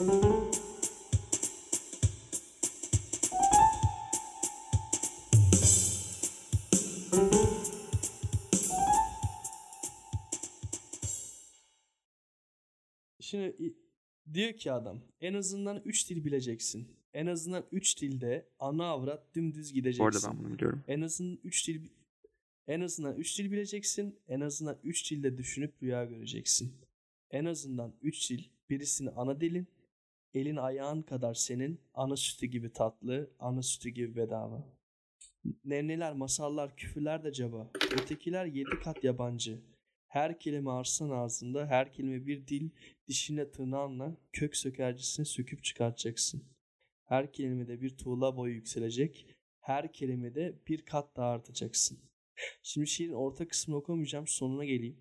Şimdi diyor ki adam en azından 3 dil bileceksin. En azından 3 dilde ana avrat dümdüz gideceksin. Bu arada ben bunu biliyorum. En azından 3 dil en azından 3 dil bileceksin. En azından 3 dilde düşünüp rüya göreceksin. En azından 3 dil birisini ana dilin, elin ayağın kadar senin, ana sütü gibi tatlı, ana sütü gibi bedava. Nevneler, masallar, küfürler de caba. Ötekiler yedi kat yabancı. Her kelime arsan ağzında, her kelime bir dil, dişinle tırnağınla kök sökercisine söküp çıkartacaksın. Her kelimede bir tuğla boyu yükselecek, her kelimede bir kat daha artacaksın. Şimdi şiirin orta kısmını okumayacağım, sonuna geleyim.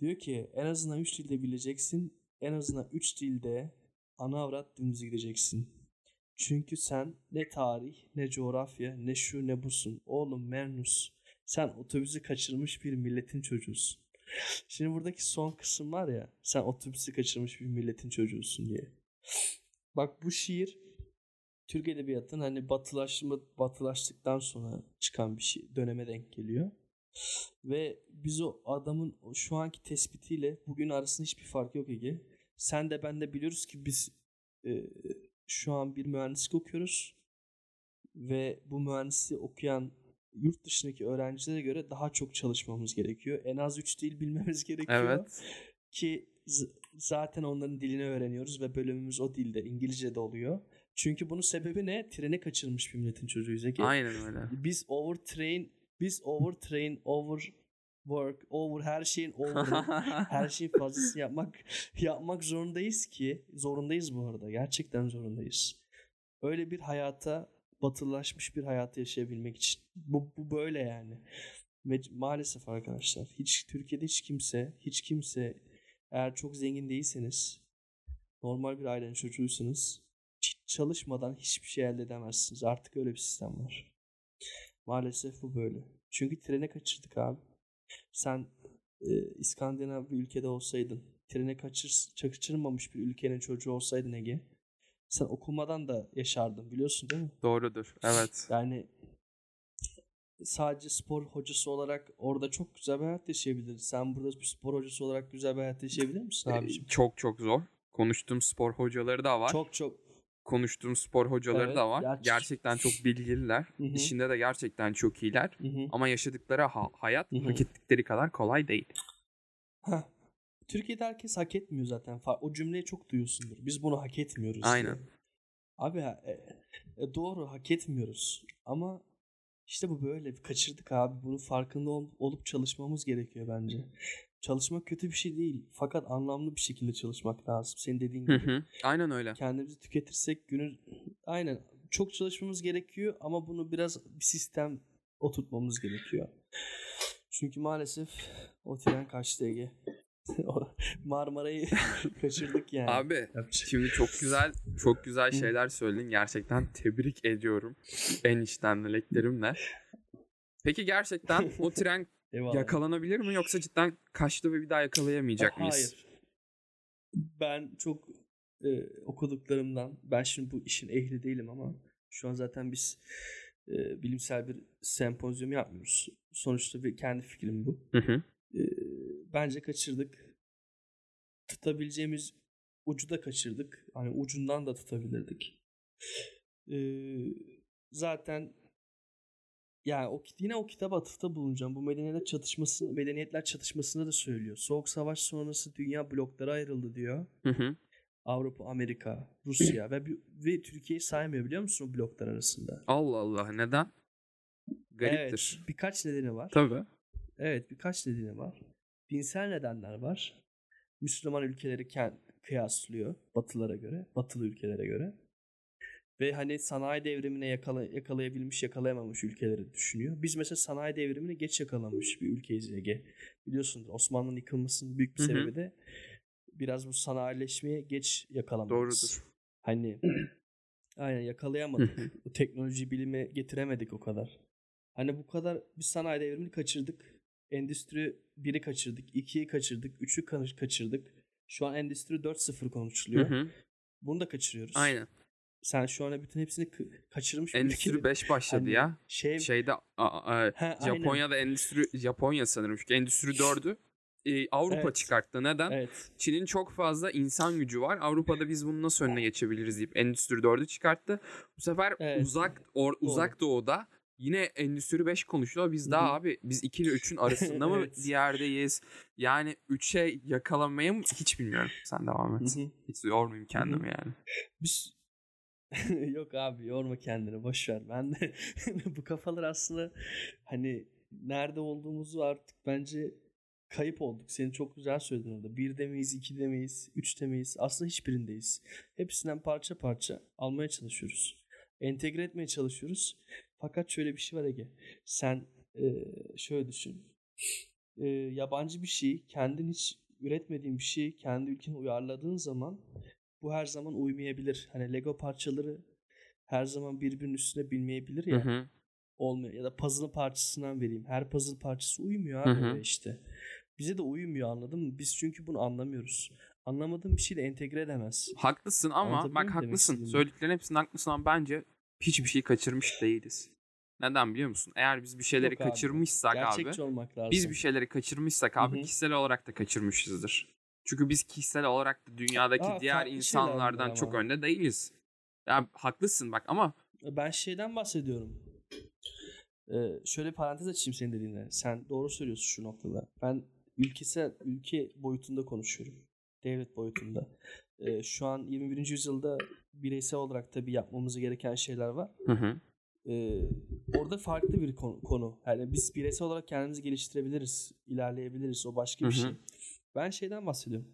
Diyor ki en azından 3 dilde bileceksin, en azından 3 dilde ana avrat dümdüz gideceksin. Çünkü sen ne tarih, ne coğrafya, ne şu ne busun. Oğlum Mernus. Sen otobüsü kaçırmış bir milletin çocuğusun. Şimdi buradaki son kısım var ya. Sen otobüsü kaçırmış bir milletin çocuğusun diye. Bak bu şiir Türk Edebiyatı'nın hani batılaşma, batılaştıktan sonra çıkan bir şey döneme denk geliyor. Ve biz o adamın şu anki tespitiyle bugün arasında hiçbir fark yok Ege. Sen de ben de biliyoruz ki biz e, şu an bir mühendislik okuyoruz. Ve bu mühendisliği okuyan yurt dışındaki öğrencilere göre daha çok çalışmamız gerekiyor. En az 3 dil bilmemiz gerekiyor. Evet. Ki z- zaten onların dilini öğreniyoruz ve bölümümüz o dilde İngilizce'de oluyor. Çünkü bunun sebebi ne? Treni kaçırmış bir milletin çocuğuyuz Ege. Aynen öyle. Biz overtrain, biz overtrain, over work, over her şeyin over her şeyin fazlasını yapmak yapmak zorundayız ki zorundayız bu arada. Gerçekten zorundayız. Öyle bir hayata batılaşmış bir hayatı yaşayabilmek için. Bu, bu böyle yani. Ve maalesef arkadaşlar hiç Türkiye'de hiç kimse hiç kimse eğer çok zengin değilseniz normal bir ailenin çocuğuysanız çalışmadan hiçbir şey elde edemezsiniz. Artık öyle bir sistem var. Maalesef bu böyle. Çünkü trene kaçırdık abi. Sen e, İskandinav bir ülkede olsaydın, trene kaçır, kaçırmamış bir ülkenin çocuğu olsaydın Ege, sen okumadan da yaşardın biliyorsun değil mi? Doğrudur. Evet. Yani sadece spor hocası olarak orada çok güzel bir hayat yaşayabiliriz. Sen burada bir spor hocası olarak güzel bir hayat yaşayabilir misin Ee, abiciğim? Çok çok zor. Konuştuğum spor hocaları da var. Çok çok. Konuştuğum spor hocaları Evet, da var. gerçi- Gerçekten çok bilgililer. Hı hı. İşinde de gerçekten çok iyiler. Hı hı. Ama yaşadıkları ha- hayat Hı hı. hak ettikleri kadar kolay değil. Heh. Türkiye'de herkes hak etmiyor zaten. O cümleyi çok duyuyorsundur. Biz bunu hak etmiyoruz. diye. Aynen. Abi ha- e, e, doğru hak etmiyoruz. Ama işte bu böyle. Kaçırdık abi. Bunun farkında ol- olup çalışmamız gerekiyor bence. Çalışmak kötü bir şey değil. Fakat anlamlı bir şekilde çalışmak lazım. Senin dediğin Hı gibi. hı. Aynen öyle. Kendimizi tüketirsek günü aynen çok çalışmamız gerekiyor ama bunu biraz bir sistem oturtmamız gerekiyor. Çünkü maalesef o tren kaçtı Ege. Marmara'yı kaçırdık yani. Abi Yapacak- şimdi çok güzel çok güzel şeyler söyledin. Gerçekten tebrik ediyorum. En içten dileklerimle. Peki gerçekten o tren Eyvallah. yakalanabilir mi yoksa cidden kaçtı ve bir daha yakalayamayacak mıyız? Hayır. Ben çok e, okuduklarımdan, ben şimdi bu işin ehli değilim ama şu an zaten biz e, bilimsel bir sempozyum yapmıyoruz. Sonuçta bir kendi fikrim bu. Hı hı. E, bence kaçırdık. Tutabileceğimiz ucu da kaçırdık. Hani ucundan da tutabilirdik. E, zaten yani o yine o kitaba atıfta bulunacağım. Bu medeniyetler çatışması, medeniyetler çatışmasında da söylüyor. Soğuk savaş sonrası dünya bloklara ayrıldı diyor. Hı hı. Avrupa, Amerika, Rusya ve ve Türkiye'yi saymıyor biliyor musun o bloklar arasında? Allah Allah neden? Gariptir. Evet, birkaç nedeni var. Tabii. Evet, birkaç nedeni var. Dinsel nedenler var. Müslüman ülkeleri kend- kıyaslıyor batılara göre, batılı ülkelere göre. Ve hani sanayi devrimine yakala, yakalayabilmiş, yakalayamamış ülkeleri düşünüyor. Biz mesela sanayi devrimini geç yakalamış bir ülkeyiz Ege. Biliyorsunuz Osmanlı'nın yıkılmasının büyük bir Hı hı. sebebi de biraz bu sanayileşmeye geç yakalamamız. Doğrudur. Hani aynen yakalayamadık. Bu teknoloji bilime getiremedik o kadar. Hani bu kadar bir sanayi devrimini kaçırdık. Endüstri 1'i kaçırdık, 2'yi kaçırdık, 3'ü kaçırdık. Şu an Endüstri 4.0 Hı konuşuluyor. hı. Bunu da kaçırıyoruz. Aynen. Sen şu ana bütün hepsini kaçırmış Endüstri ülkenin- 5 başladı Hani ya. Şey, Şeyde a- a- Ha, aynen. Japonya'da endüstri Japonya sanırım çünkü endüstri 4'ü e, Avrupa Evet. çıkarttı. Neden? Evet. Çin'in çok fazla insan gücü var. Avrupa'da biz bunu nasıl önüne geçebiliriz deyip Endüstri 4'ü çıkarttı. Bu sefer Evet. uzak or, uzak doğuda yine Endüstri 5 konuşuyor. Biz daha abi biz 2 ile 3'ün arasında mı Evet. yerdeyiz? Yani 3'e yakalamaya mı hiç bilmiyorum. Sen devam et. Hiç yormayayım kendimi yani. Biz Yok abi yorma kendini boş ver. Ben de bu kafalar aslında hani nerede olduğumuzu artık bence kayıp olduk. Senin çok güzel söyledin orada. Birde miyiz, ikide miyiz, üçte miyiz? Aslında hiçbirindeyiz. Hepsinden parça parça almaya çalışıyoruz. Entegre etmeye çalışıyoruz. Fakat şöyle bir şey var Ege. Sen e, şöyle düşün. E, yabancı bir şeyi kendin hiç üretmediğin bir şeyi kendi ülkene uyarladığın zaman bu her zaman uymayabilir. Hani Lego parçaları her zaman birbirinin üstüne binmeyebilir Hı ya. hı. Olmuyor. Ya da puzzle parçasından vereyim. Her puzzle parçası uymuyor Hı abi hı. oraya işte. Bize de uymuyor anladın mı? Biz çünkü bunu anlamıyoruz. Anlamadığın bir şeyi de entegre edemez. Haklısın ama bak haklısın. Söylediklerin hepsinin haklısın ama bence hiçbir şey kaçırmış değiliz. Neden biliyor musun? Eğer biz bir şeyleri Yok abi. kaçırmışsak abi Gerçekçi olmak lazım. Biz bir şeyleri kaçırmışsak abi Hı hı. kişisel olarak da kaçırmışızdır. Çünkü biz kişisel olarak da dünyadaki Aa, diğer insanlardan çok önde değiliz. Ya haklısın bak ama Ben şeyden bahsediyorum. Ee, şöyle parantez açayım senin dediğine. Sen doğru söylüyorsun şu noktada. Ben ülkesel ülke boyutunda konuşuyorum. Devlet boyutunda. Ee, şu an 21. yüzyılda bireysel olarak tabii yapmamız gereken şeyler var. hı hı. Ee, orada farklı bir konu, konu. Yani biz bireysel olarak kendimizi geliştirebiliriz, ilerleyebiliriz. O başka bir Hı hı. şey. Ben şeyden bahsediyorum.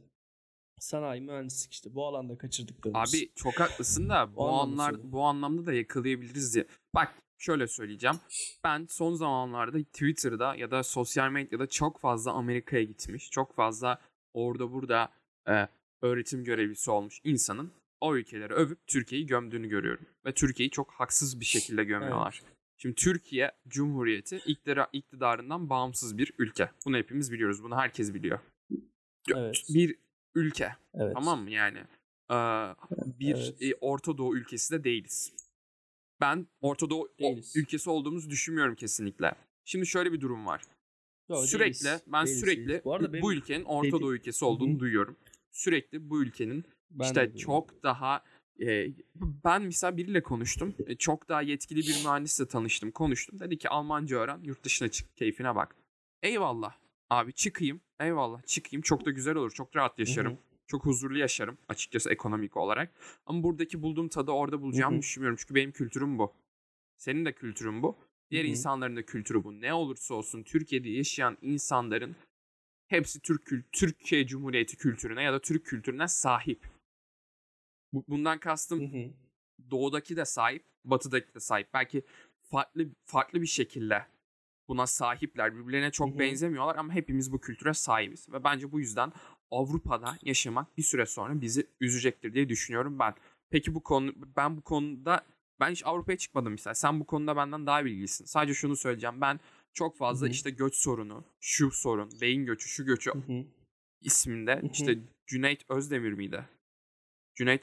Sanayi, mühendislik işte bu alanda kaçırdıklarımız. abi çok haklısın da bu anlar bu anlamda da yakalayabiliriz diye. Bak şöyle söyleyeceğim. Ben son zamanlarda Twitter'da ya da sosyal medyada çok fazla Amerika'ya gitmiş, çok fazla orada burada e, öğretim görevlisi olmuş insanın o ülkeleri övüp Türkiye'yi gömdüğünü görüyorum. Ve Türkiye'yi çok haksız bir şekilde gömüyorlar. Şimdi Türkiye Cumhuriyeti iktidar, iktidarından bağımsız bir ülke. Bunu hepimiz biliyoruz. Bunu herkes biliyor. Evet. Bir ülke. evet. Tamam mı yani? Ee, bir Evet. e, Orta Doğu ülkesi de değiliz. Ben Orta Doğu Değiliz. ülkesi olduğumuzu düşünmüyorum kesinlikle. Şimdi şöyle bir durum var. Yo, sürekli değiliz. ben Değiliz, sürekli değiliz. Bu arada bu ülkenin Orta dedi- Doğu ülkesi olduğunu Hı duyuyorum. Sürekli bu ülkenin ben işte çok daha e, ben mesela biriyle konuştum. E, çok daha yetkili bir mühendisle tanıştım, konuştum. Dedi ki Almanca öğren, yurt dışına çık, keyfine bak. Eyvallah. Abi çıkayım. Eyvallah çıkayım. Çok da güzel olur. Çok rahat yaşarım. Hı hı. Çok huzurlu yaşarım açıkçası ekonomik olarak. Ama buradaki bulduğum tadı orada bulacağımı Hı hı. düşünmüyorum. Çünkü benim kültürüm bu. Senin de kültürün bu. Diğer Hı hı. insanların da kültürü bu. Ne olursa olsun Türkiye'de yaşayan insanların hepsi Türk kül- Türkiye Cumhuriyeti kültürüne ya da Türk kültürüne sahip. Bu- Bundan kastım Hı hı. doğudaki de sahip, batıdaki de sahip. Belki farklı farklı bir şekilde buna sahipler. Birbirlerine çok Hı hı. benzemiyorlar ama hepimiz bu kültüre sahibiz. Ve bence bu yüzden Avrupa'da yaşamak bir süre sonra bizi üzecektir diye düşünüyorum ben. Peki bu konu ben bu konuda ben hiç Avrupa'ya çıkmadım mesela. Sen bu konuda benden daha bilgilisin. Sadece şunu söyleyeceğim. Ben çok fazla Hı hı. işte göç sorunu, şu sorun, beyin göçü, şu göçü Hı hı. isminde hı. işte Cüneyt Özdemir miydi? Cüneyt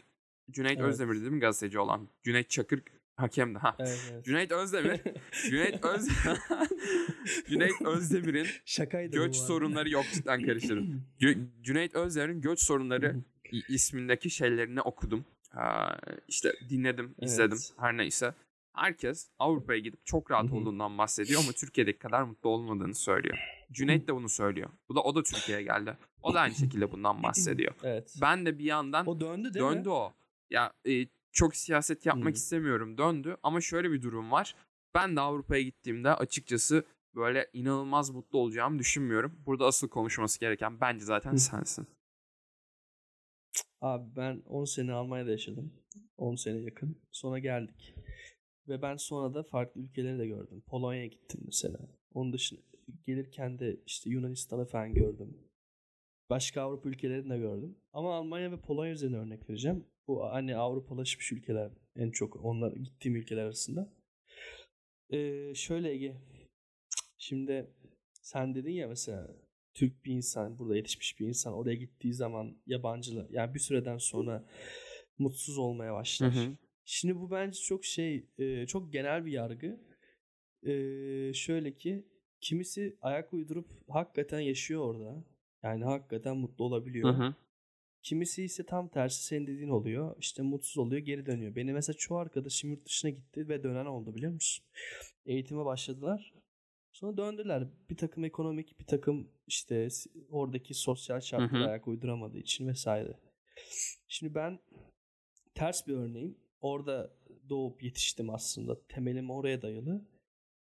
Cüneyt Evet. Özdemir değil mi gazeteci olan? Cüneyt Çakır hakemdi ha. Evet, evet. Cüneyt Özdemir. Cüneyt Öz Cüneyt Özdemir'in Şakaydı göç sorunları yok cidden karıştırdım. Cü- Cüneyt Özdemir'in göç sorunları ismindeki şeylerini okudum. İşte dinledim, izledim Evet. her neyse. Herkes Avrupa'ya gidip çok rahat olduğundan bahsediyor ama Türkiye'deki kadar mutlu olmadığını söylüyor. Cüneyt de bunu söylüyor. Bu da o da Türkiye'ye geldi. O da aynı şekilde bundan bahsediyor. Evet. Ben de bir yandan o döndü değil döndü mi? o. Ya e, çok siyaset yapmak Hı. istemiyorum döndü ama şöyle bir durum var. Ben de Avrupa'ya gittiğimde açıkçası böyle inanılmaz mutlu olacağımı düşünmüyorum. Burada asıl konuşması gereken bence zaten sensin. Abi ben 10 sene Almanya'da yaşadım. 10 sene yakın. Sonra geldik. Ve ben sonra da farklı ülkeleri de gördüm. Polonya'ya gittim mesela. Onun dışında gelirken de işte Yunanistan'ı falan gördüm. Başka Avrupa ülkelerini de gördüm. Ama Almanya ve Polonya üzerine örnek vereceğim. Bu hani Avrupalaşmış ülkeler en çok onlar gittiğim ülkeler arasında. Ee, şöyle Ege. Şimdi sen dedin ya mesela Türk bir insan, burada yetişmiş bir insan oraya gittiği zaman yabancılar yani bir süreden sonra mutsuz olmaya Hı başlar. hı. Şimdi bu bence çok şey, çok genel bir yargı. Şöyle ki kimisi ayak uydurup hakikaten yaşıyor orada. Yani hakikaten mutlu Hı olabiliyor. hı. Kimisi ise tam tersi senin dediğin oluyor. İşte mutsuz oluyor, geri dönüyor. Benim mesela çoğu arkadaşım yurt dışına gitti ve dönen oldu biliyor musun? Eğitime başladılar. Sonra döndüler. Bir takım ekonomik, bir takım işte oradaki sosyal şartlara hı. ayak uyduramadığı için vesaire. Şimdi ben ters bir örneğim. Orada doğup yetiştim aslında. Temelim oraya dayalı.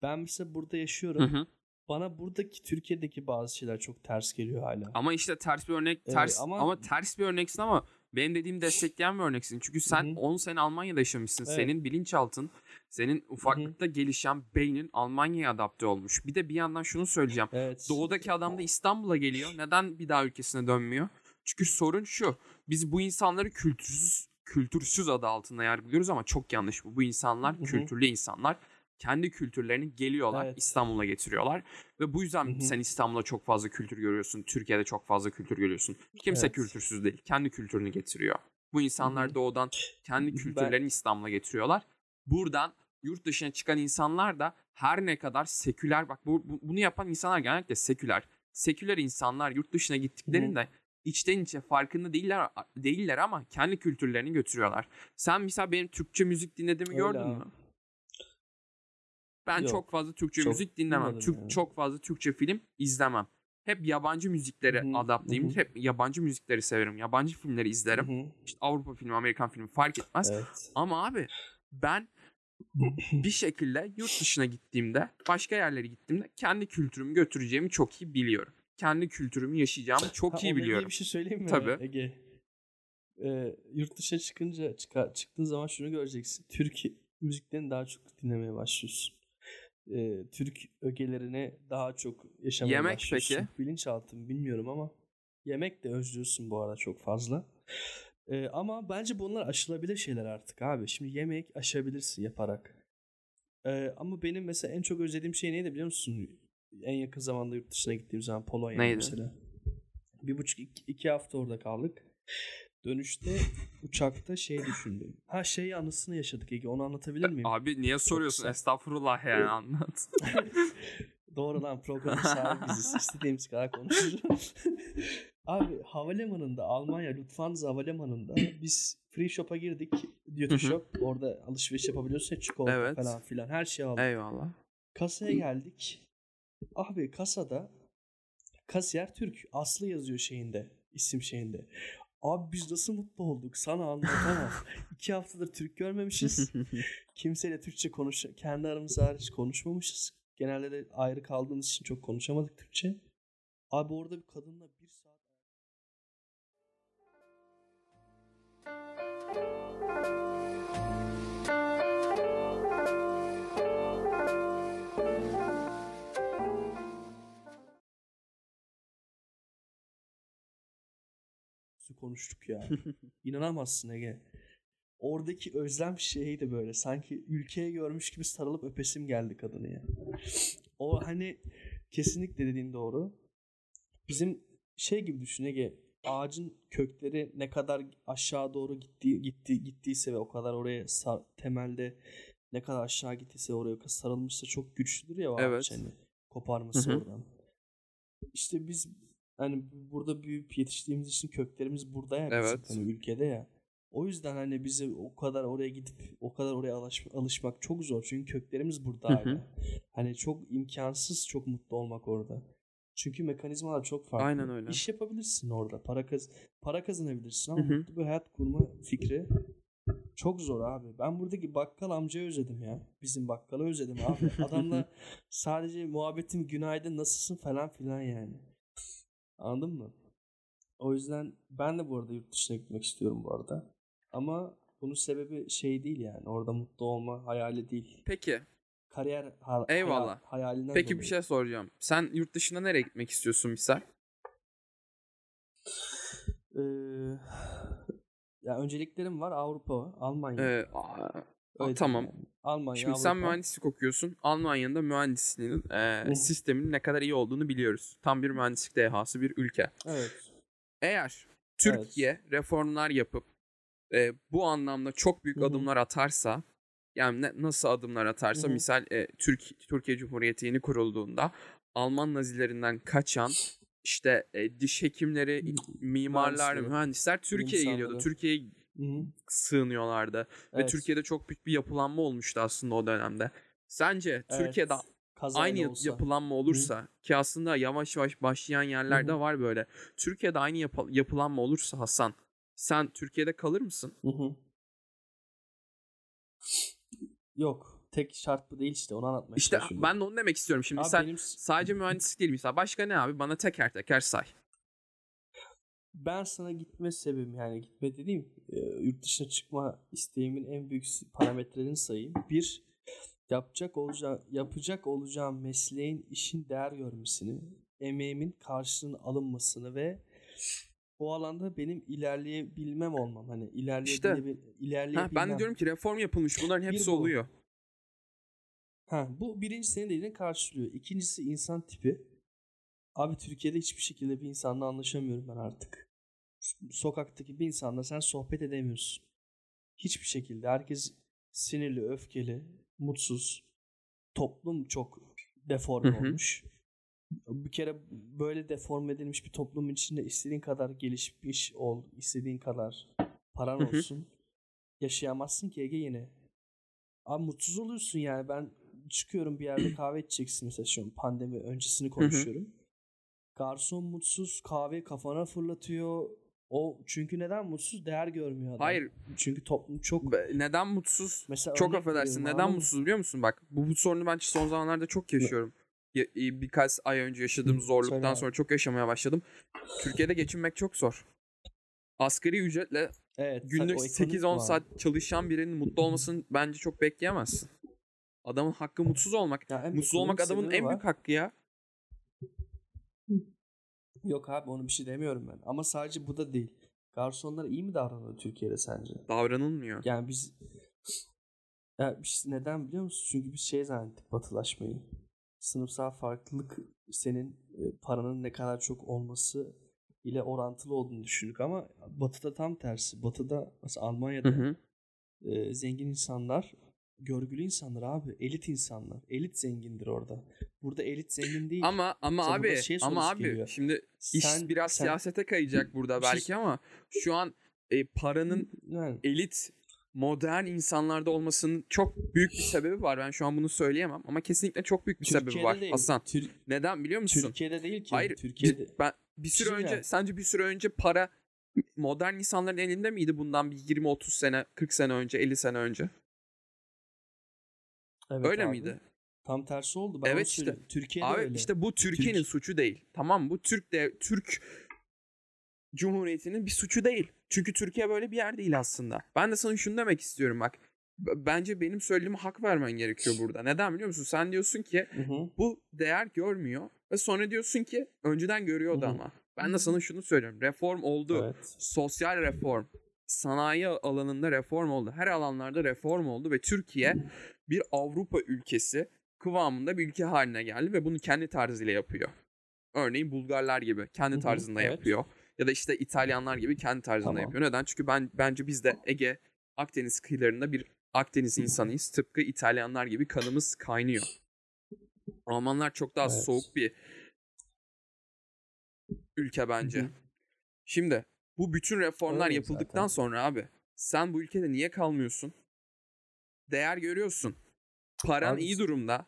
Ben mesela burada Hı yaşıyorum. hı. Bana buradaki Türkiye'deki bazı şeyler çok ters geliyor hala. Ama işte ters bir örnek Ee, ters ama- ama... ters bir örneksin ama benim dediğim destekleyen bir örneksin. Çünkü sen Hı hı. 10 sene Almanya'da yaşamışsın. Evet. Senin bilinçaltın, senin ufaklıkta gelişen beynin Almanya'ya adapte olmuş. Bir de bir yandan şunu söyleyeceğim. Evet. Doğudaki adam da İstanbul'a geliyor. Neden bir daha ülkesine dönmüyor? Çünkü sorun şu. Biz bu insanları kültürsüz kültürsüz adı altında yargılıyoruz ama çok yanlış bu. Bu insanlar Hı hı. kültürlü insanlar. Kendi kültürlerini geliyorlar, Evet. İstanbul'a getiriyorlar ve bu yüzden Hı hı. sen İstanbul'da çok fazla kültür görüyorsun, Türkiye'de çok fazla kültür görüyorsun. Kimse Evet. kültürsüz değil, kendi kültürünü getiriyor. Bu insanlar Hı hı. doğudan kendi Ben- kültürlerini İstanbul'a getiriyorlar. Buradan yurt dışına çıkan insanlar da her ne kadar seküler bak bu, bu- bunu yapan insanlar genellikle seküler. Seküler insanlar yurt dışına gittiklerinde içten içe farkında değiller değiller ama kendi kültürlerini götürüyorlar. Sen mesela benim Türkçe müzik dinlediğimi Öyle gördün mü? Ben Yok. çok fazla Türkçe Çok müzik dinlemem. Türk yani. çok fazla Türkçe film izlemem. Hep yabancı müziklere Hı hı, adapteyimdir. hı hı. Hep yabancı müzikleri severim. Yabancı filmleri izlerim. Hı hı. İşte Avrupa filmi, Amerikan filmi fark etmez. Evet. Ama abi ben bir şekilde yurt dışına gittiğimde, başka yerlere gittiğimde kendi kültürümü götüreceğimi çok iyi biliyorum. Kendi kültürümü yaşayacağımı çok Ha, iyi biliyorum. bir şey söyleyeyim mi Tabii. Ege? Ee, yurt dışına çıkınca çıka, çıktığın zaman şunu göreceksin. Türk müziklerini daha çok dinlemeye başlıyorsun. Ee, Türk ögelerini daha çok yaşamaya Yemek başlıyorsun. peki? Bilinçaltım bilmiyorum ama yemek de özlüyorsun bu arada çok fazla. Ee, ama bence bunlar aşılabilir şeyler artık abi. Şimdi yemek aşabilirsin yaparak. Ee, ama benim mesela en çok özlediğim şey neydi biliyor musun? En yakın zamanda yurt dışına gittiğim zaman Polonya Neydi? mesela. Bir buçuk iki, iki hafta orada kaldık. Dönüşte uçakta şey düşündüm. Ha şey anısını yaşadık Ege onu anlatabilir miyim? Abi niye soruyorsun? kısa. Estağfurullah yani anlat. Doğru lan programın sahibi biziz. İstediğimiz kadar konuşuruz. Abi havalimanında Almanya Lufthansa havalimanında biz free shop'a girdik. Duty shop. Orada alışveriş yapabiliyorsun. ya, Çikolata Evet. falan filan her şeyi aldık. Eyvallah. Kasaya geldik. Abi kasada kasiyer Türk. Aslı yazıyor şeyinde. isim şeyinde. Abi biz nasıl mutlu olduk sana anlatamam. İki haftadır Türk görmemişiz. Kimseyle Türkçe konuş kendi aramızda hariç konuşmamışız. Genelde de ayrı kaldığımız için çok konuşamadık Türkçe. Abi orada bir kadınla bir saat konuştuk ya. İnanamazsın Ege. Oradaki özlem şeydi böyle. Sanki ülkeye görmüş gibi sarılıp öpesim geldi kadını ya. O hani kesinlikle dediğin doğru. Bizim şey gibi düşün Ege. Ağacın kökleri ne kadar aşağı doğru gitti, gitti gittiyse ve o kadar oraya sar- temelde ne kadar aşağı gittiyse oraya sarılmışsa çok güçlüdür ya o Evet. ağaç hani koparması Hı hı. oradan. İşte biz hani burada büyüyüp yetiştiğimiz için köklerimiz burada ya bizim, Evet. hani ülkede ya. O yüzden hani bizi o kadar oraya gidip o kadar oraya alış, alışmak çok zor. Çünkü köklerimiz burada Hı hı. Hani çok imkansız çok mutlu olmak orada. Çünkü mekanizmalar çok farklı. Aynen öyle. İş yapabilirsin orada. Para kaz para kazanabilirsin ama Hı hı. mutlu bir hayat kurma fikri çok zor abi. Ben buradaki bakkal amcayı özledim ya. Bizim bakkalı özledim abi. Adamla sadece muhabbetim günaydın nasılsın falan filan yani. Anladın mı? O yüzden ben de bu arada yurt dışına gitmek istiyorum bu arada. Ama bunun sebebi şey değil yani. Orada mutlu olma hayali değil. Peki. Kariyer ha- Eyvallah. hayal- hayalinden Peki bir dolayı. şey soracağım. Sen yurt dışına nereye gitmek istiyorsun misal? Ee, ya önceliklerim var Avrupa, Almanya. Ee, Öyle tamam. yani. Almanya, Şimdi sen Avrupa. mühendislik okuyorsun. Almanya'nın da mühendisliğinin e, sisteminin ne kadar iyi olduğunu biliyoruz. Tam bir mühendislik dehası bir ülke. Evet. Eğer Türkiye reformlar yapıp e, bu anlamda çok büyük Hı hı. adımlar atarsa yani ne- nasıl adımlar atarsa Hı hı. misal e, Türk Türkiye Cumhuriyeti yeni kurulduğunda Alman nazilerinden kaçan işte e, diş hekimleri, mimarlar, mühendisler Türkiye'ye geliyordu. Türkiye'ye Hı hı. sığınıyorlardı ve Evet. Türkiye'de çok büyük bir yapılanma olmuştu aslında o dönemde. Sence Evet. Türkiye'de Kazayla aynı olsa. yapılanma olursa ki aslında yavaş yavaş başlayan yerlerde Hı hı. var böyle. Türkiye'de aynı yap- yapılanma olursa Hasan sen Türkiye'de kalır mısın? Hı hı. Yok. Tek şart bu değil işte onu anlatmaya İşte ben de onu demek istiyorum. Şimdi Abi sen benim- sadece mühendislik değil mesela başka ne abi? Bana teker teker say. Ben sana gitme sebebim yani gitme dediğim e, yurt dışına çıkma isteğimin en büyük parametrelerini sayayım. Bir yapacak olacağım yapacak olacağım mesleğin işin değer görmesini, emeğimin karşılığının alınmasını ve o alanda benim ilerleyebilmem olmam. Hani ilerleyebil Ha, ilerleyebilmem. ben de diyorum ki reform yapılmış. Bunların Bir hepsi bu. oluyor. Ha, bu birinci senin dediğini karşılıyor. İkincisi insan tipi. Abi Türkiye'de hiçbir şekilde bir insanla anlaşamıyorum ben artık. Sokaktaki bir insanla sen sohbet edemiyorsun. Hiçbir şekilde. Herkes sinirli, öfkeli, mutsuz. Toplum çok deforme olmuş. Bir kere böyle deforme edilmiş bir toplumun içinde istediğin kadar gelişmiş ol, istediğin kadar paran olsun. Yaşayamazsın ki Ege yine. Abi mutsuz oluyorsun yani. Ben çıkıyorum bir yerde kahve içeceksin mesela şu an pandemi öncesini konuşuyorum. Garson mutsuz kahve kafana fırlatıyor. O çünkü neden mutsuz? Değer görmüyor adam. Hayır. Çünkü toplum çok be- Neden mutsuz? mesela Çok affedersin. Neden mı? mutsuz biliyor musun? Bak bu, bu sorunu ben son zamanlarda çok yaşıyorum. Ya- e, birkaç ay önce yaşadığım söyle zorluktan abi. sonra çok yaşamaya başladım. Türkiye'de geçinmek çok zor. Asgari ücretle Evet, günlük o ekonomik 8-10 var. saat çalışan birinin mutlu olmasını bence çok bekleyemezsin. Adamın hakkı mutsuz olmak. Ya Mutsuz olmak adamın en var. büyük hakkı ya. Yok abi onu bir şey demiyorum ben. Ama sadece bu da değil. Garsonlar iyi mi davranıyor Türkiye'de sence? Davranılmıyor. Yani biz ya biz neden biliyor musun? Çünkü biz şey zannettik batılaşmayı. Sınıfsal farklılık senin e, paranın ne kadar çok olması ile orantılı olduğunu düşündük ama batıda tam tersi. Batıda mesela Almanya'da Hı hı. e, zengin insanlar görgülü insanlar abi. Elit insanlar. Elit zengindir orada. Burada elit zengin değil. Ama ama burada abi şey ama abi geliyor. şimdi iş Sen- biraz sen- siyasete kayacak burada şey- belki ama şu an e, paranın yani elit modern insanlarda olmasının çok büyük bir sebebi var. Ben şu an bunu söyleyemem ama kesinlikle çok büyük bir sebebi Türkiye'de var değil. Hasan. Tür- Neden biliyor musun? Türkiye'de değil ki. Hayır. Türkiye'de ben bir süre şey önce yani. sence bir süre önce para modern insanların elinde miydi bundan bir 20 30 sene, 40 sene önce, 50 sene önce? Evet Öyle abi. miydi? Tam tersi oldu. Ben Evet işte. Türkiye'de Abi öyle. işte bu Türkiye'nin Türk- suçu değil. Tamam mı? Bu Türk de Türk Cumhuriyeti'nin bir suçu değil. Çünkü Türkiye böyle bir yer değil aslında. Ben de sana şunu demek istiyorum bak. Bence benim söylediğime hak vermen gerekiyor burada. Neden biliyor musun? Sen diyorsun ki Hı hı. bu değer görmüyor ve sonra diyorsun ki önceden görüyordu Hı hı. ama. Ben de sana şunu söylüyorum. Reform oldu. Evet. Sosyal reform, sanayi alanında reform oldu. Her alanlarda reform oldu ve Türkiye bir Avrupa ülkesi kıvamında bir ülke haline geldi ve bunu kendi tarzıyla yapıyor. Örneğin Bulgarlar gibi kendi tarzında evet. yapıyor. Ya da işte İtalyanlar gibi kendi tarzında Tamam. yapıyor. Neden? Çünkü ben bence biz de Ege, Akdeniz kıyılarında bir Akdeniz insanıyız. Tıpkı İtalyanlar gibi kanımız kaynıyor. Almanlar çok daha Evet. soğuk bir ülke bence. Hı hı. Şimdi bu bütün reformlar Öyle yapıldıktan zaten. sonra abi sen bu ülkede niye kalmıyorsun? Değer görüyorsun. Paran Abi- iyi durumda.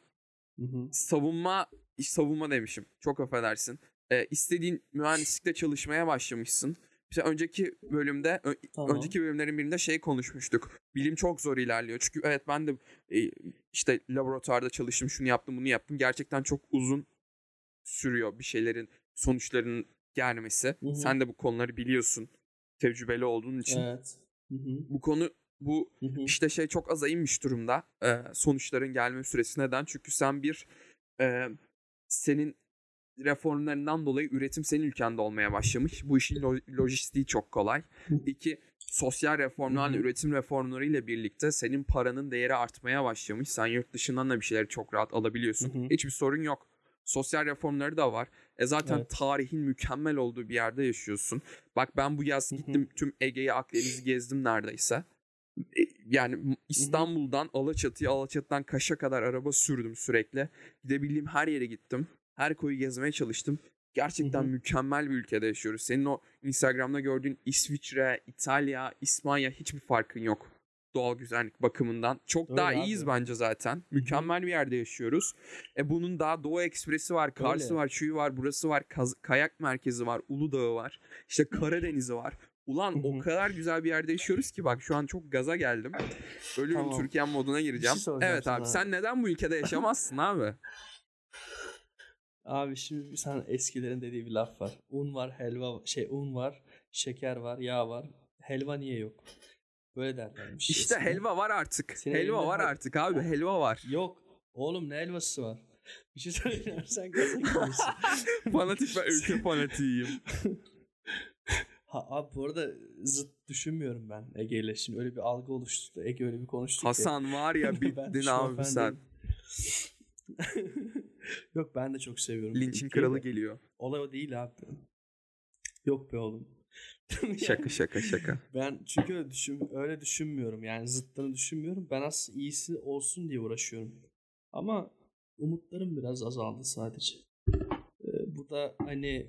Hı hı. Savunma, savunma demişim. Çok affedersin. Ee, istediğin mühendislikte çalışmaya başlamışsın. İşte önceki bölümde, Tamam. önceki bölümlerin birinde şey konuşmuştuk. Bilim çok zor ilerliyor. Çünkü evet ben de e, işte laboratuvarda çalıştım, şunu yaptım, bunu yaptım. Gerçekten çok uzun sürüyor bir şeylerin sonuçlarının gelmesi. Hı hı. Sen de bu konuları biliyorsun. Tecrübeli olduğun için. Evet. Hı hı. Bu konu bu Hı hı. işte şey çok aza inmiş durumda. e, sonuçların gelme süresi neden? Çünkü sen bir e, senin reformlarından dolayı üretim senin ülkende olmaya başlamış. Bu işin lo- lojistiği çok kolay. İki, sosyal reformlarla, Hı hı. üretim reformları ile birlikte senin paranın değeri artmaya başlamış. Sen yurt dışından da bir şeyleri çok rahat alabiliyorsun. Hı hı. Hiçbir sorun yok. Sosyal reformları da var. E zaten Evet. tarihin mükemmel olduğu bir yerde yaşıyorsun. Bak ben bu yaz gittim tüm Ege'yi Akdeniz'i gezdim neredeyse. E, Yani İstanbul'dan Alaçatı'ya, Alaçatı'dan Kaş'a kadar araba sürdüm sürekli. Gidebildiğim her yere gittim. Her koyu gezmeye çalıştım. Gerçekten mükemmel bir ülkede yaşıyoruz. Senin o Instagram'da gördüğün İsviçre, İtalya, İspanya hiçbir farkın yok. Doğal güzellik bakımından. Çok Öyle daha abi. iyiyiz bence zaten. Mükemmel bir yerde yaşıyoruz. E bunun daha Doğu Ekspresi var, Kars'ı Öyle. var, şuyu var, burası var, kaz- kayak merkezi var, Uludağ'ı var. İşte Karadeniz'i var. Ulan o kadar güzel bir yerde yaşıyoruz ki bak şu an çok gaza geldim. Ölüm Tamam. Türkiye moduna gireceğim. soracağım evet abi sen neden bu ülkede yaşamazsın abi? Abi şimdi sen eskilerin dediği bir laf var. Un var, helva şey un var, şeker var, yağ var. Helva niye yok? Böyle derlermiş. İşte eskiden. helva var artık. Senin helva var artık abi helva var. Yok. Oğlum ne helvası var? Bir şey söyleyeceğim sen gaza geliyorsun. Fanatik ben ülke fanatiyim. ha, abi bu arada zıt düşünmüyorum ben Ege ile. Şimdi öyle bir algı oluştu. Ege öyle bir konuştuk ki. Hasan var ya bittin abi sen. Yok ben de çok seviyorum. Linç'in kralı geliyor. Olay o değil abi. Yok be oğlum. Şaka şaka şaka. Ben çünkü öyle, düşün, öyle düşünmüyorum. Yani zıttını düşünmüyorum. Ben aslında iyisi olsun diye uğraşıyorum. Ama umutlarım biraz azaldı sadece. Ee, bu da hani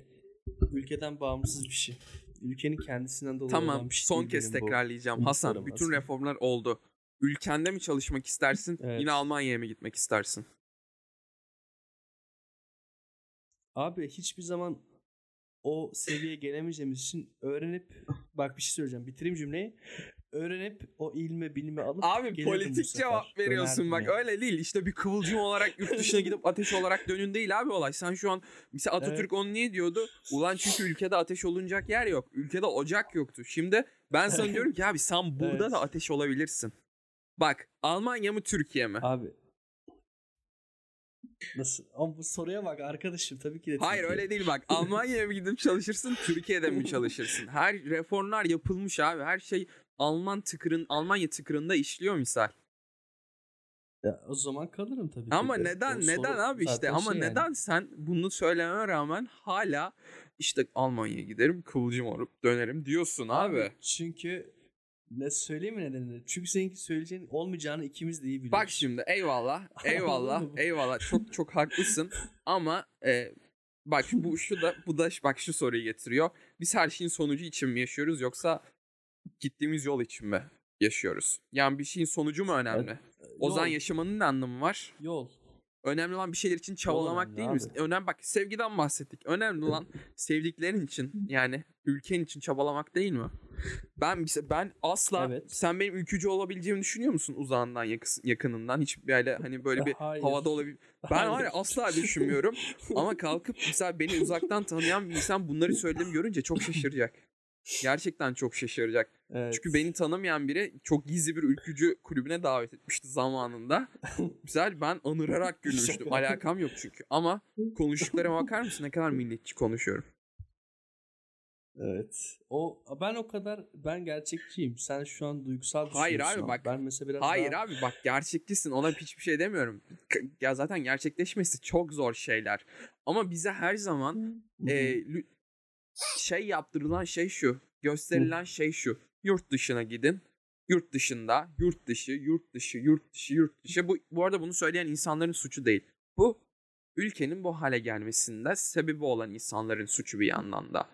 ülkeden bağımsız bir şey. Ülkenin kendisinden dolayı olan Tamam bir şey son değil kez benim bu. tekrarlayacağım. umutlarım Hasan bütün aslında. reformlar oldu. Ülkende mi çalışmak istersin? Evet. Yine Almanya'ya mı gitmek istersin? Abi hiçbir zaman o seviyeye gelemeyeceğimiz için öğrenip bak bir şey söyleyeceğim. Bitireyim cümleyi. Öğrenip o ilmi bilmi alıp Abi politik cevap veriyorsun bak öyle değil işte bir kıvılcım olarak yurt dışına gidip ateş olarak dönün değil abi olay. Sen şu an mesela Atatürk Evet. onu niye diyordu? Ulan çünkü ülkede ateş olunacak yer yok. Ülkede ocak yoktu. Şimdi ben sana diyorum ki abi sen burada Evet. da ateş olabilirsin. Bak Almanya mı Türkiye mi? Abi. Nasıl? Ama bu soruya bak arkadaşım tabii ki de Hayır Türkiye. öyle değil bak. Almanya'ya mı gidip çalışırsın, Türkiye'de mi çalışırsın? Her reformlar yapılmış abi. Her şey Alman tıkırın, Almanya tıkırında işliyor misal. Ya, o zaman kalırım tabii ki Ama de. neden O neden abi işte ama şey yani. neden sen bunu söylememe rağmen hala işte Almanya'ya giderim kıvılcım olup dönerim diyorsun abi. Çünkü ne söyleyeyim mi nedenini? Çünkü seninki söyleyeceğin olmayacağını ikimiz de iyi biliyoruz. Bak şimdi eyvallah eyvallah eyvallah çok çok haklısın ama e, bak bu şu da bu da bak şu soruyu getiriyor. Biz her şeyin sonucu için mi yaşıyoruz yoksa gittiğimiz yol için mi yaşıyoruz? Yani bir şeyin sonucu mu önemli? O zaman Yol, yaşamanın ne anlamı var? yol. Önemli olan bir şeyler için çabalamak değil mi? Önemli bak sevgiden bahsettik. Önemli olan sevdiklerin için yani ülken için çabalamak değil mi? Ben ben asla Evet. sen benim ülkücü olabileceğimi düşünüyor musun uzağından yakınından hiç böyle hani böyle bir Hayır. havada olabil ben var ya asla düşünmüyorum ama kalkıp mesela beni uzaktan tanıyan bir insan bunları söylediğimi görünce çok şaşıracak. Gerçekten çok şaşıracak. Evet. Çünkü beni tanımayan biri çok gizli bir ülkücü kulübüne davet etmişti zamanında. Güzel ben anırarak gülmüştüm. Alakam yok çünkü. Ama konuştuklarıma bakar mısın ne kadar milliyetçi konuşuyorum. Evet. O ben o kadar ben gerçekçiyim. Sen şu an duygusal Hayır abi, bak- Ben mesela biraz Hayır daha... abi bak gerçeklisin ona hiçbir şey demiyorum. Ya zaten gerçekleşmesi çok zor şeyler. Ama bize her zaman e, şey yaptırılan şey şu. Gösterilen şey şu. Yurt dışına gidin. Yurt dışında, yurt dışı, yurt dışı, yurt dışı, yurt dışı. Bu, bu arada bunu söyleyen insanların suçu değil. Bu ülkenin bu hale gelmesinde sebebi olan insanların suçu bir yandan da.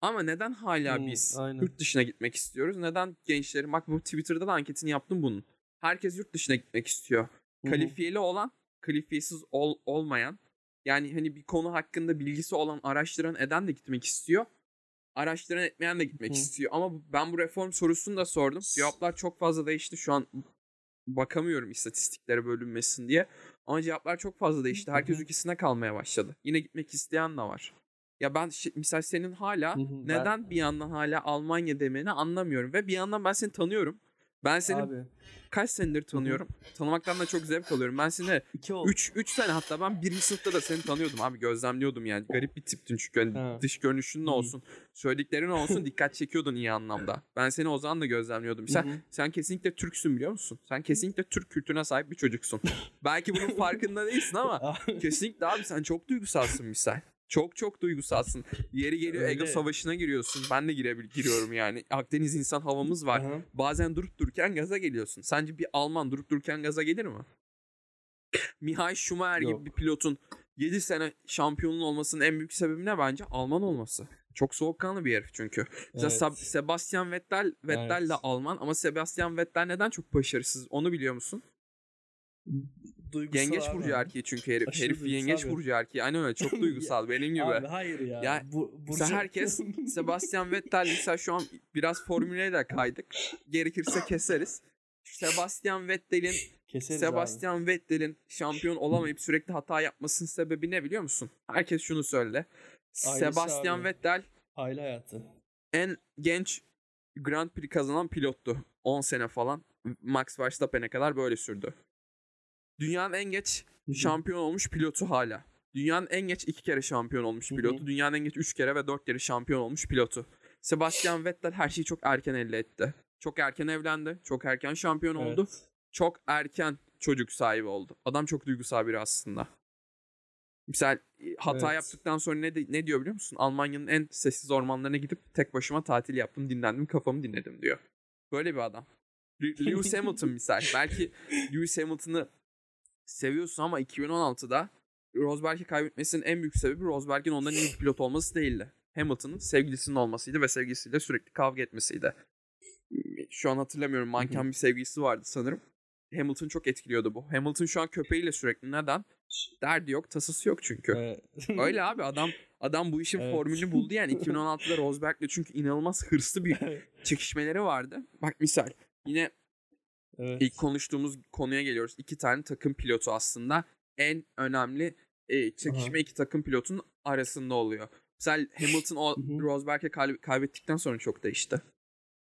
Ama neden hala Hmm, biz aynen. yurt dışına gitmek istiyoruz? Neden gençlerin, bak bu Twitter'da da anketini yaptım bunun. Herkes yurt dışına gitmek istiyor. Hı. Kalifiyeli olan, kalifiyesiz ol, olmayan, yani hani bir konu hakkında bilgisi olan, araştıran, eden de gitmek istiyor. Araştıran etmeyen de gitmek Hı. istiyor. Ama ben bu reform sorusunu da sordum. Cevaplar çok fazla değişti. Şu an bakamıyorum istatistiklere bölünmesin diye. Ama cevaplar çok fazla değişti. Herkes Hı ülkesine kalmaya başladı. Yine gitmek isteyen de var. Ya ben misal senin hala Hı hı, ben- neden bir yandan hala Almanya demeni anlamıyorum. Ve bir yandan ben seni tanıyorum. Ben seni Abi kaç senedir tanıyorum. Tanımaktan da çok zevk alıyorum. Ben seni iki oldu. 3 3 sene hatta ben birinci sınıfta da seni tanıyordum abi gözlemliyordum yani. Garip bir tiptin çünkü hani Ha. dış görünüşün ne olsun, söylediklerin olsun dikkat çekiyordun iyi anlamda. Ben seni o zaman da gözlemliyordum. Sen sen kesinlikle Türksün biliyor musun? Sen kesinlikle Türk kültürüne sahip bir çocuksun. Belki bunun farkında değilsin ama kesinlikle abi sen çok duygusalsın misal. Çok çok duygusalsın. Yeri geliyor ego Öyle. savaşına giriyorsun. Ben de girebil giriyorum yani. Akdeniz insan havamız var. Aha. Bazen durup dururken gaza geliyorsun. Sence bir Alman durup dururken gaza gelir mi? Mihail Schumacher gibi bir pilotun 7 sene şampiyonun olmasının en büyük sebebi ne bence? Alman olması. Çok soğukkanlı bir herif çünkü. Mesela Evet. Sab- Sebastian Vettel, Vettel de Evet. Alman ama Sebastian Vettel neden çok başarısız onu biliyor musun? Duygusal yengeç abi. burcu erkeği çünkü herif. Aşırı herif yengeç bir- burcu erkeği. Aynen öyle çok duygusal benim gibi. Abi hayır ya. Ya, Bu, Mesela Burcu- herkes Sebastian Vettel mesela şu an biraz formüle de kaydık. Gerekirse keseriz. Sebastian Vettel'in Keseriz abi. Sebastian Vettel'in şampiyon olamayıp sürekli hata yapmasının sebebi ne biliyor musun? Herkes şunu söyle. Ailesi Sebastian abi. Vettel Aile hayatı. en genç Grand Prix kazanan pilottu. 10 sene falan. Max Verstappen'e kadar böyle sürdü. Dünyanın en geç şampiyon olmuş pilotu hala. Dünyanın en geç iki kere şampiyon olmuş pilotu. Dünyanın en geç üç kere ve dört kere şampiyon olmuş pilotu. Sebastian Vettel her şeyi çok erken elde etti. Çok erken evlendi. Çok erken şampiyon Evet. oldu. Çok erken çocuk sahibi oldu. Adam çok duygusal biri aslında. Misal e, hata Evet. yaptıktan sonra ne, de- ne diyor biliyor musun? Almanya'nın en sessiz ormanlarına gidip tek başıma tatil yaptım, dinlendim, kafamı dinledim diyor. Böyle bir adam. Lewis Hamilton misal. Belki Lewis Hamilton'ı seviyorsun ama 2016'da Rosberg'i kaybetmesinin en büyük sebebi Rosberg'in ondan iyi bir pilot olması değildi. Hamilton'ın sevgilisinin olmasıydı ve sevgilisiyle sürekli kavga etmesiydi. Şu an hatırlamıyorum. Manken bir sevgilisi vardı sanırım. Hamilton çok etkiliyordu bu. Hamilton şu an köpeğiyle sürekli. Neden? Derdi yok, tasası yok çünkü. Evet. Öyle abi adam adam bu işin Evet. formülünü buldu yani 2016'da Rosberg'le çünkü inanılmaz hırslı bir çekişmeleri vardı. Bak misal yine evet. İlk konuştuğumuz konuya geliyoruz. İki tane takım pilotu aslında en önemli e, çekişme Aha. iki takım pilotun arasında oluyor. Mesela Hamilton o. Rosberg'e kay- kaybettikten sonra çok değişti.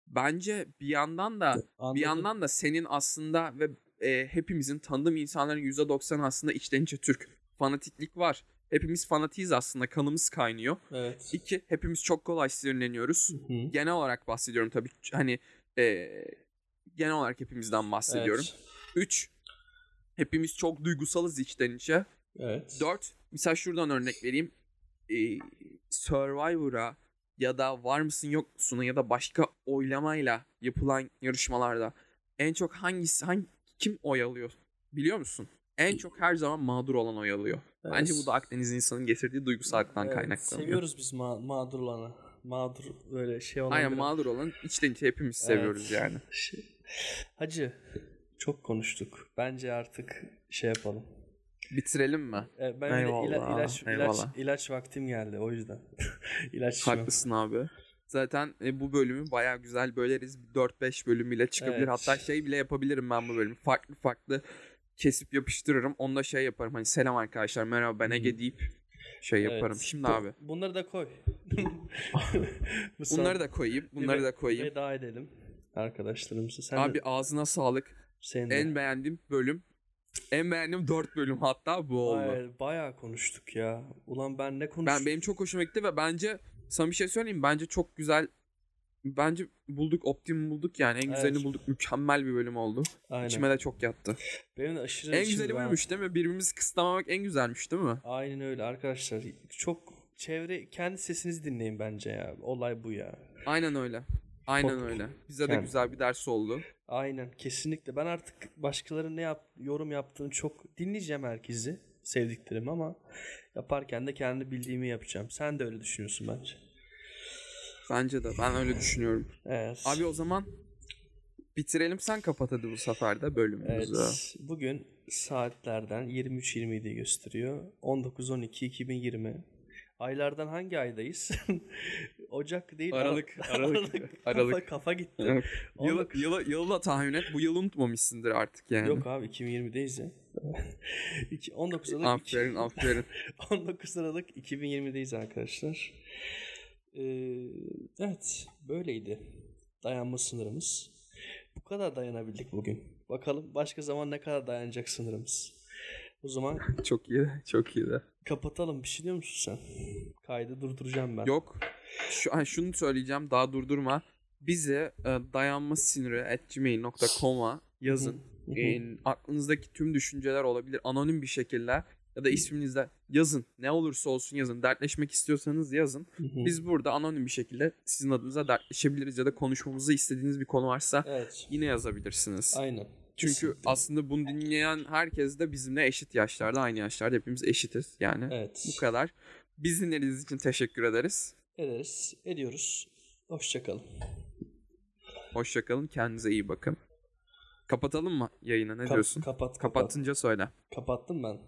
Bence bir yandan da bir Anladım. yandan da senin aslında ve e, hepimizin tanıdığım insanların %90 aslında içten içe Türk. Fanatiklik var. Hepimiz fanatiyiz aslında. Kanımız kaynıyor. Evet. İki, hepimiz çok kolay sinirleniyoruz Hı hı. genel olarak bahsediyorum tabii. Hani e, genel olarak hepimizden bahsediyorum. Evet. 3. Hepimiz çok duygusalız içten içe. Evet. 4. Mesela şuradan örnek vereyim. E, Survivor'a ya da var mısın yok musun'a ya da başka oylamayla yapılan yarışmalarda en çok hangisi hangi kim oy alıyor biliyor musun? En çok her zaman mağdur olan oy alıyor. Bence Evet. bu da Akdeniz insanın getirdiği duygusallıktan Evet, kaynaklanıyor. Seviyoruz biz ma- mağdur olanı. Mağdur böyle şey olan. Aynen biri. mağdur olan içten içe hepimiz Evet. seviyoruz yani. Şey- Hacı çok konuştuk. Bence artık şey yapalım. Bitirelim mi? E, ben de ila- Eyvallah, ilaç, ilaç, eyvallah. ilaç vaktim geldi o yüzden. ilaç. Haklısın abi. Zaten e, bu bölümü bayağı güzel böleriz. 4-5 bölüm bile çıkabilir. Evet. Hatta şey bile yapabilirim ben bu bölümü. Farklı farklı kesip yapıştırırım. Onda şey yaparım. Hani selam arkadaşlar merhaba ben Ege deyip şey Evet. yaparım. Şimdi Bu- abi Bunları da koy. Bunları da koyayım. Bunları da koyayım. Veda edelim arkadaşlarımıza. Sen Abi de, ağzına sağlık. senin de. En beğendiğim bölüm. En beğendiğim 4 bölüm hatta bu oldu. Ay, bayağı konuştuk ya. Ulan ben ne konuştum? Ben benim çok hoşuma gitti ve bence sana bir şey söyleyeyim bence çok güzel bence bulduk optimum bulduk yani en güzelini Evet. bulduk mükemmel bir bölüm oldu. Aynen. İçime de çok yattı. Benim de aşırı En güzeli rahat. buymuş değil mi? Birbirimizi kısıtlamamak en güzelmiş değil mi? Aynen öyle arkadaşlar. Çok çevre kendi sesinizi dinleyin bence ya. Olay bu ya. Aynen öyle. Aynen öyle. Bize de yani. güzel bir ders oldu. Aynen kesinlikle. Ben artık başkalarının ne yap yorum yaptığını çok dinleyeceğim herkesi. Sevdiklerim ama yaparken de kendi bildiğimi yapacağım. Sen de öyle düşünüyorsun bence. Bence de. Ben öyle düşünüyorum. Evet. Abi o zaman bitirelim. Sen kapat hadi bu sefer de bölümümüzü. Evet. Bugün saatlerden 23.27'yi gösteriyor. 19-12-2020. Aylardan hangi aydayız? Ocak değil. Aralık, Aralık, Kafa, Aralık. kafa gitti. Evet. Yılı, 19 yılı, yılı da tahmin et. Bu yılı unutmamışsındır artık yani. Yok abi 2020'deyiz ya. İki- 19 Aralık Aferin aferin. 19 Aralık 2020'deyiz arkadaşlar. Ee, evet böyleydi. Dayanma sınırımız. Bu kadar dayanabildik bugün. Bakalım başka zaman ne kadar dayanacak sınırımız. O zaman Çok iyi. Çok iyi de. kapatalım. Bir şey diyor musun sen? Kaydı durduracağım ben. Yok. Şu, ha, şunu söyleyeceğim. Daha durdurma. Bize e, dayanma siniri at gmail.com'a yazın. E, aklınızdaki tüm düşünceler olabilir. Anonim bir şekilde ya da isminizle yazın. Ne olursa olsun yazın. Dertleşmek istiyorsanız yazın. Hı hı. Biz burada anonim bir şekilde sizin adınıza dertleşebiliriz ya da konuşmamızı istediğiniz bir konu varsa Evet. yine yazabilirsiniz. Aynen. Çünkü Kesinlikle. aslında bunu dinleyen herkes de bizimle eşit yaşlarda, aynı yaşlarda hepimiz eşitiz. Yani Evet. bu kadar. Biz dinlediğiniz için teşekkür ederiz. Ederiz. Ediyoruz. Hoşçakalın. Hoşçakalın. Kendinize iyi bakın. Kapatalım mı yayını? Ne diyorsun? Kapat kapat. Kapatınca söyle. Kapattım ben.